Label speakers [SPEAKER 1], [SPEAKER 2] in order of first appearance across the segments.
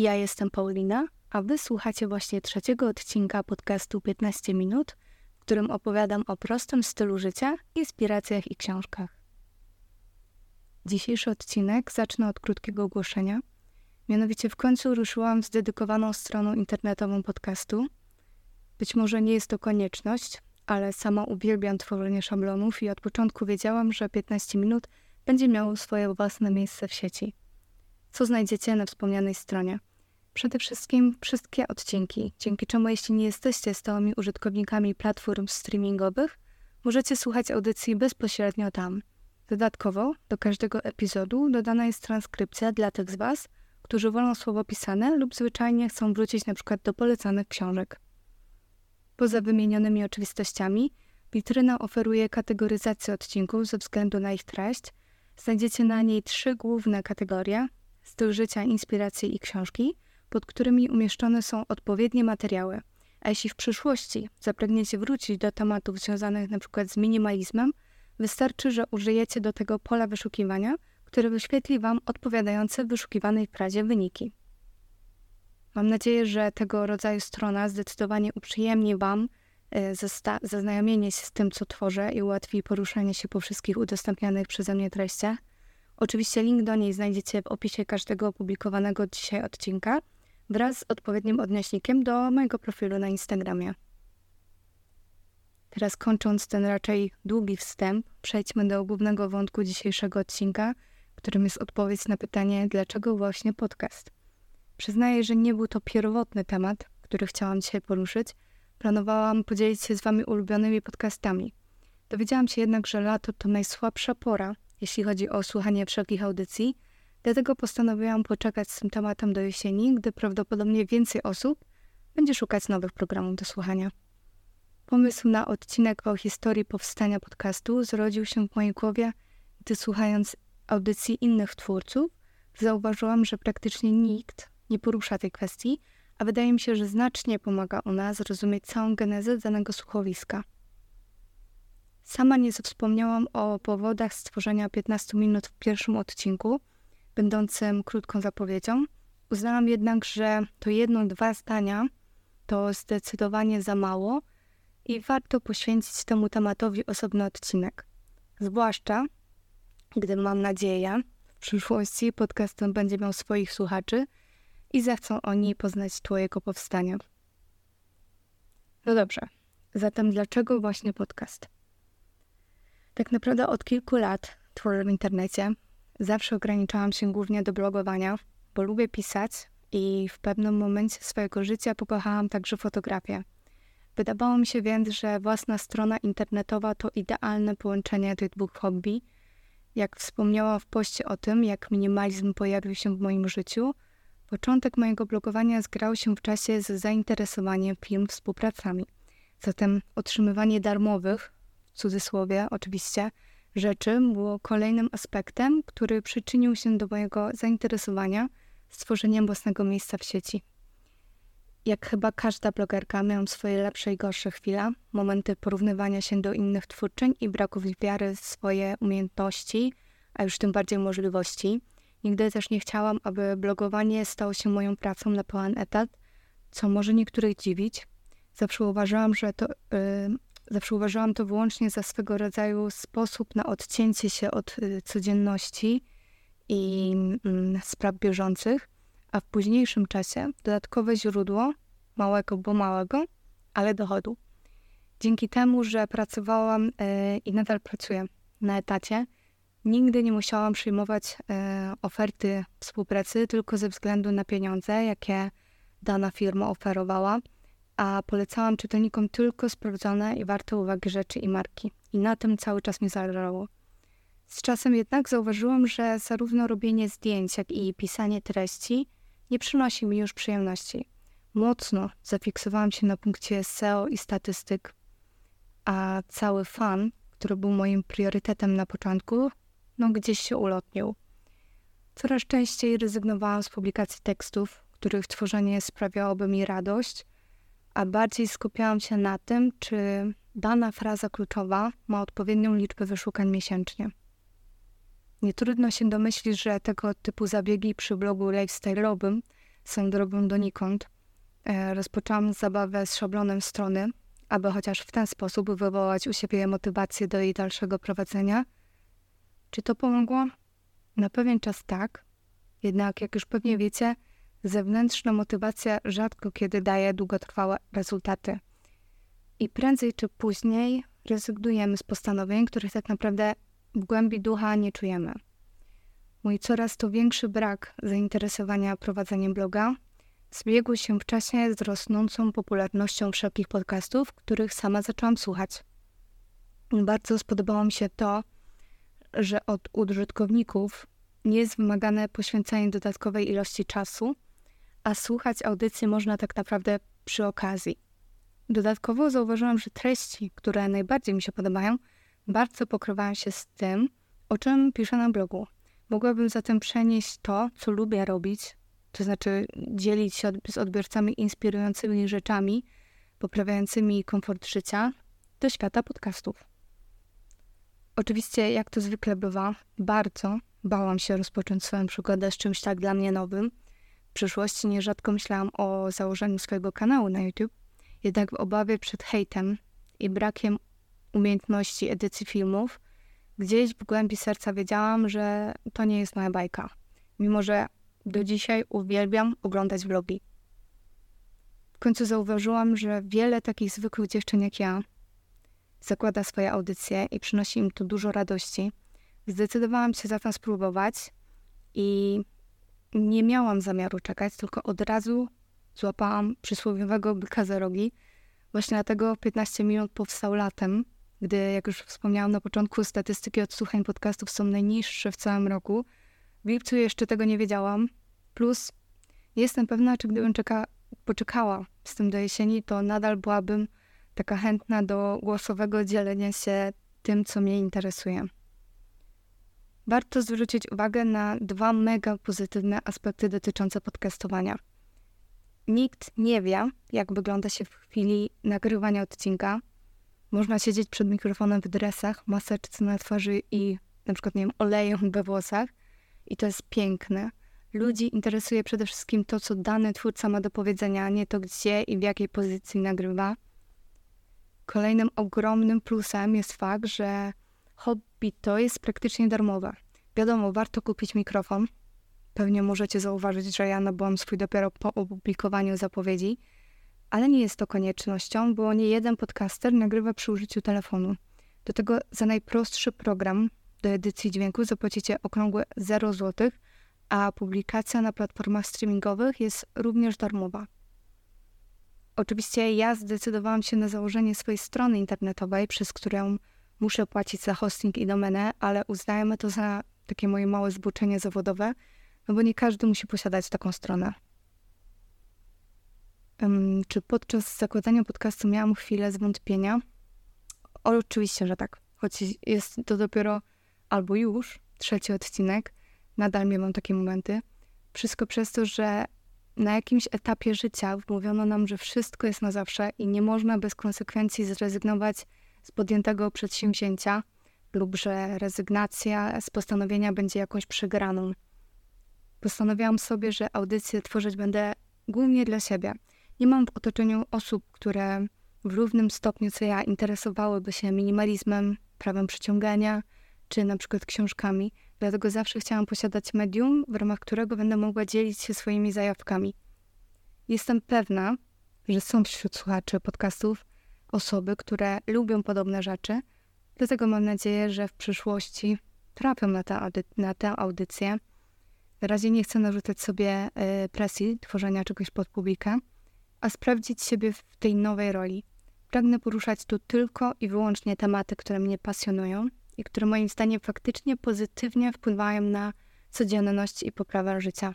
[SPEAKER 1] Ja jestem Paulina, a wysłuchacie właśnie trzeciego odcinka podcastu 15 minut, w którym opowiadam o prostym stylu życia, inspiracjach i książkach. Dzisiejszy odcinek zacznę od krótkiego ogłoszenia. Mianowicie w końcu ruszyłam z dedykowaną stroną internetową podcastu. Być może nie jest to konieczność, ale sama uwielbiam tworzenie szablonów i od początku wiedziałam, że 15 minut będzie miało swoje własne miejsce w sieci. Co znajdziecie na wspomnianej stronie? Przede wszystkim wszystkie odcinki, dzięki czemu jeśli nie jesteście stałymi użytkownikami platform streamingowych, możecie słuchać audycji bezpośrednio tam. Dodatkowo do każdego epizodu dodana jest transkrypcja dla tych z Was, którzy wolą słowo pisane lub zwyczajnie chcą wrócić przykład do polecanych książek. Poza wymienionymi oczywistościami, witryna oferuje kategoryzację odcinków ze względu na ich treść. Znajdziecie na niej trzy główne kategorie: styl życia, inspiracje i książki, pod którymi umieszczone są odpowiednie materiały. A jeśli w przyszłości zapragniecie wrócić do tematów związanych np. z minimalizmem, wystarczy, że użyjecie do tego pola wyszukiwania, które wyświetli Wam odpowiadające wyszukiwanej frazie wyniki. Mam nadzieję, że tego rodzaju strona zdecydowanie uprzyjemni Wam e, zaznajomienie się z tym, co tworzę i ułatwi poruszanie się po wszystkich udostępnianych przeze mnie treściach. Oczywiście link do niej znajdziecie w opisie każdego opublikowanego dzisiaj odcinka wraz z odpowiednim odnośnikiem do mojego profilu na Instagramie. Teraz kończąc ten raczej długi wstęp, przejdźmy do głównego wątku dzisiejszego odcinka, którym jest odpowiedź na pytanie, dlaczego właśnie podcast. Przyznaję, że nie był to pierwotny temat, który chciałam dzisiaj poruszyć. Planowałam podzielić się z Wami ulubionymi podcastami. Dowiedziałam się jednak, że lato to najsłabsza pora, jeśli chodzi o słuchanie wszelkich audycji, dlatego postanowiłam poczekać z tym tematem do jesieni, gdy prawdopodobnie więcej osób będzie szukać nowych programów do słuchania. Pomysł na odcinek o historii powstania podcastu zrodził się w mojej głowie, gdy słuchając audycji innych twórców, zauważyłam, że praktycznie nikt nie porusza tej kwestii, a wydaje mi się, że znacznie pomaga ona zrozumieć całą genezę danego słuchowiska. Sama nie wspomniałam o powodach stworzenia 15 minut w pierwszym odcinku, będącym krótką zapowiedzią. Uznałam jednak, że to jedno, dwa zdania to zdecydowanie za mało i warto poświęcić temu tematowi osobny odcinek. Zwłaszcza, gdy mam nadzieję, w przyszłości podcast ten będzie miał swoich słuchaczy i zechcą oni poznać Twojego powstania. No dobrze, zatem dlaczego właśnie podcast? Tak naprawdę od kilku lat tworzę w internecie. Zawsze ograniczałam się głównie do blogowania, bo lubię pisać i w pewnym momencie swojego życia pokochałam także fotografię. Wydawało mi się więc, że własna strona internetowa to idealne połączenie tych dwóch hobby. Jak wspomniałam w poście o tym, jak minimalizm pojawił się w moim życiu, początek mojego blogowania zgrał się w czasie z zainteresowaniem film współpracami. Zatem otrzymywanie darmowych, w cudzysłowie oczywiście, rzeczy było kolejnym aspektem, który przyczynił się do mojego zainteresowania stworzeniem własnego miejsca w sieci. Jak chyba każda blogerka, miałam swoje lepsze i gorsze chwile, momenty porównywania się do innych twórczyń i braków wiary w swoje umiejętności, a już tym bardziej możliwości. Nigdy też nie chciałam, aby blogowanie stało się moją pracą na pełen etat, co może niektórych dziwić. Zawsze uważałam, że to, yy, zawsze uważałam to wyłącznie za swego rodzaju sposób na odcięcie się od yy, codzienności i yy, spraw bieżących a w późniejszym czasie dodatkowe źródło małego, bo małego, ale dochodu. Dzięki temu, że pracowałam yy, i nadal pracuję na etacie, nigdy nie musiałam przyjmować yy, oferty współpracy tylko ze względu na pieniądze, jakie dana firma oferowała, a polecałam czytelnikom tylko sprawdzone i warte uwagi rzeczy i marki. I na tym cały czas mi zależało. Z czasem jednak zauważyłam, że zarówno robienie zdjęć, jak i pisanie treści nie przynosi mi już przyjemności. Mocno zafiksowałam się na punkcie SEO i statystyk, a cały fan, który był moim priorytetem na początku, no gdzieś się ulotnił. Coraz częściej rezygnowałam z publikacji tekstów, których tworzenie sprawiałoby mi radość, a bardziej skupiałam się na tym, czy dana fraza kluczowa ma odpowiednią liczbę wyszukań miesięcznie. Nie trudno się domyślić, że tego typu zabiegi przy blogu lifestyle'owym swoją drogą donikąd. E, rozpoczęłam zabawę z szablonem strony, aby chociaż w ten sposób wywołać u siebie motywację do jej dalszego prowadzenia. Czy to pomogło? Na pewien czas tak, jednak jak już pewnie wiecie, zewnętrzna motywacja rzadko kiedy daje długotrwałe rezultaty. I prędzej czy później rezygnujemy z postanowień, których tak naprawdę w głębi ducha nie czujemy. Mój coraz to większy brak zainteresowania prowadzeniem bloga zbiegł się w czasie z rosnącą popularnością wszelkich podcastów, których sama zaczęłam słuchać. Bardzo spodobało mi się to, że od użytkowników nie jest wymagane poświęcanie dodatkowej ilości czasu, a słuchać audycji można tak naprawdę przy okazji. Dodatkowo zauważyłam, że treści, które najbardziej mi się podobają, bardzo pokrywają się z tym, o czym piszę na blogu. Mogłabym zatem przenieść to, co lubię robić, to znaczy dzielić się z odbiorcami inspirującymi rzeczami, poprawiającymi komfort życia, do świata podcastów. Oczywiście, jak to zwykle bywa, bardzo bałam się rozpocząć swoją przygodę z czymś tak dla mnie nowym. W przyszłości nierzadko myślałam o założeniu swojego kanału na YouTube, jednak w obawie przed hejtem i brakiem umiejętności edycji filmów, gdzieś w głębi serca wiedziałam, że to nie jest moja bajka. Mimo, że do dzisiaj uwielbiam oglądać vlogi. W końcu zauważyłam, że wiele takich zwykłych dziewczyn jak ja zakłada swoje audycje i przynosi im to dużo radości. Zdecydowałam się zatem spróbować i nie miałam zamiaru czekać, tylko od razu złapałam przysłowiowego byka za rogi. Właśnie dlatego 15 minut powstał latem, gdy, jak już wspomniałam na początku, statystyki odsłuchań podcastów są najniższe w całym roku. W lipcu jeszcze tego nie wiedziałam. Plus, nie jestem pewna, czy gdybym czeka, poczekała z tym do jesieni, to nadal byłabym taka chętna do głosowego dzielenia się tym, co mnie interesuje. Warto zwrócić uwagę na dwa mega pozytywne aspekty dotyczące podcastowania. Nikt nie wie, jak wygląda się w chwili nagrywania odcinka. Można siedzieć przed mikrofonem w dresach, maseczce na twarzy i na przykład, nie wiem, olejem we włosach. I to jest piękne. Ludzi interesuje przede wszystkim to, co dany twórca ma do powiedzenia, nie to gdzie i w jakiej pozycji nagrywa. Kolejnym ogromnym plusem jest fakt, że hobby to jest praktycznie darmowe. Wiadomo, warto kupić mikrofon. Pewnie możecie zauważyć, że ja nabyłam swój dopiero po opublikowaniu zapowiedzi, ale nie jest to koniecznością, bo nie jeden podcaster nagrywa przy użyciu telefonu. Do tego za najprostszy program do edycji dźwięku zapłacicie okrągłe 0 zł, a publikacja na platformach streamingowych jest również darmowa. Oczywiście ja zdecydowałam się na założenie swojej strony internetowej, przez którą muszę płacić za hosting i domenę, ale uznajemy to za takie moje małe zboczenie zawodowe, no bo nie każdy musi posiadać taką stronę. Czy podczas zakładania podcastu miałam chwilę zwątpienia? Oczywiście, że tak. Choć jest to dopiero albo już trzeci odcinek, nadal miałam takie momenty. Wszystko przez to, że na jakimś etapie życia wmówiono nam, że wszystko jest na zawsze i nie można bez konsekwencji zrezygnować z podjętego przedsięwzięcia lub że rezygnacja z postanowienia będzie jakąś przegraną. Postanowiłam sobie, że audycję tworzyć będę głównie dla siebie. Nie mam w otoczeniu osób, które w równym stopniu co ja interesowałyby się minimalizmem, prawem przyciągania czy na przykład książkami. Dlatego zawsze chciałam posiadać medium, w ramach którego będę mogła dzielić się swoimi zajawkami. Jestem pewna, że są wśród słuchaczy podcastów osoby, które lubią podobne rzeczy, dlatego mam nadzieję, że w przyszłości trafią na tę, audy- na tę audycję. Na razie nie chcę narzucać sobie y, presji tworzenia czegoś pod publikę, a sprawdzić siebie w tej nowej roli. Pragnę poruszać tu tylko i wyłącznie tematy, które mnie pasjonują i które moim zdaniem faktycznie pozytywnie wpływają na codzienność i poprawę życia.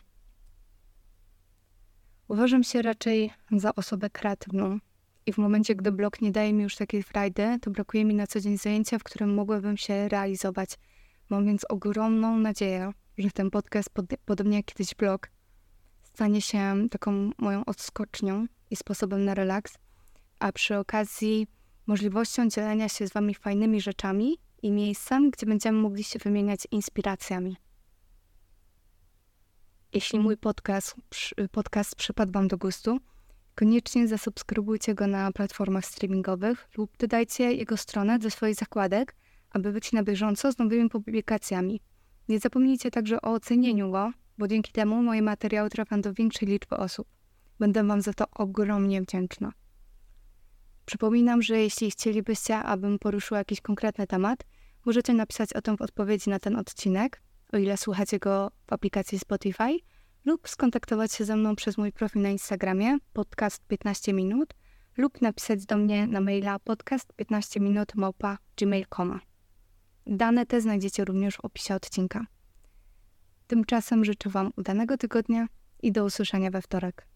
[SPEAKER 1] Uważam się raczej za osobę kreatywną i w momencie, gdy blog nie daje mi już takiej frajdy, to brakuje mi na co dzień zajęcia, w którym mogłabym się realizować. Mam więc ogromną nadzieję, że ten podcast, podobnie jak kiedyś blog, stanie się taką moją odskocznią i sposobem na relaks, a przy okazji możliwością dzielenia się z Wami fajnymi rzeczami i miejscem, gdzie będziemy mogli się wymieniać inspiracjami. Jeśli mój podcast, podcast przypadł Wam do gustu, koniecznie zasubskrybujcie go na platformach streamingowych lub dodajcie jego stronę do swoich zakładek, aby być na bieżąco z nowymi publikacjami. Nie zapomnijcie także o ocenieniu go, bo dzięki temu moje materiały trafią do większej liczby osób. Będę Wam za to ogromnie wdzięczna. Przypominam, że jeśli chcielibyście, abym poruszyła jakiś konkretny temat, możecie napisać o tym w odpowiedzi na ten odcinek, o ile słuchacie go w aplikacji Spotify, lub skontaktować się ze mną przez mój profil na Instagramie podcast 15 minut lub napisać do mnie na maila podcast 15 minut małpa gmail.com. Dane te znajdziecie również w opisie odcinka. Tymczasem życzę Wam udanego tygodnia i do usłyszenia we wtorek.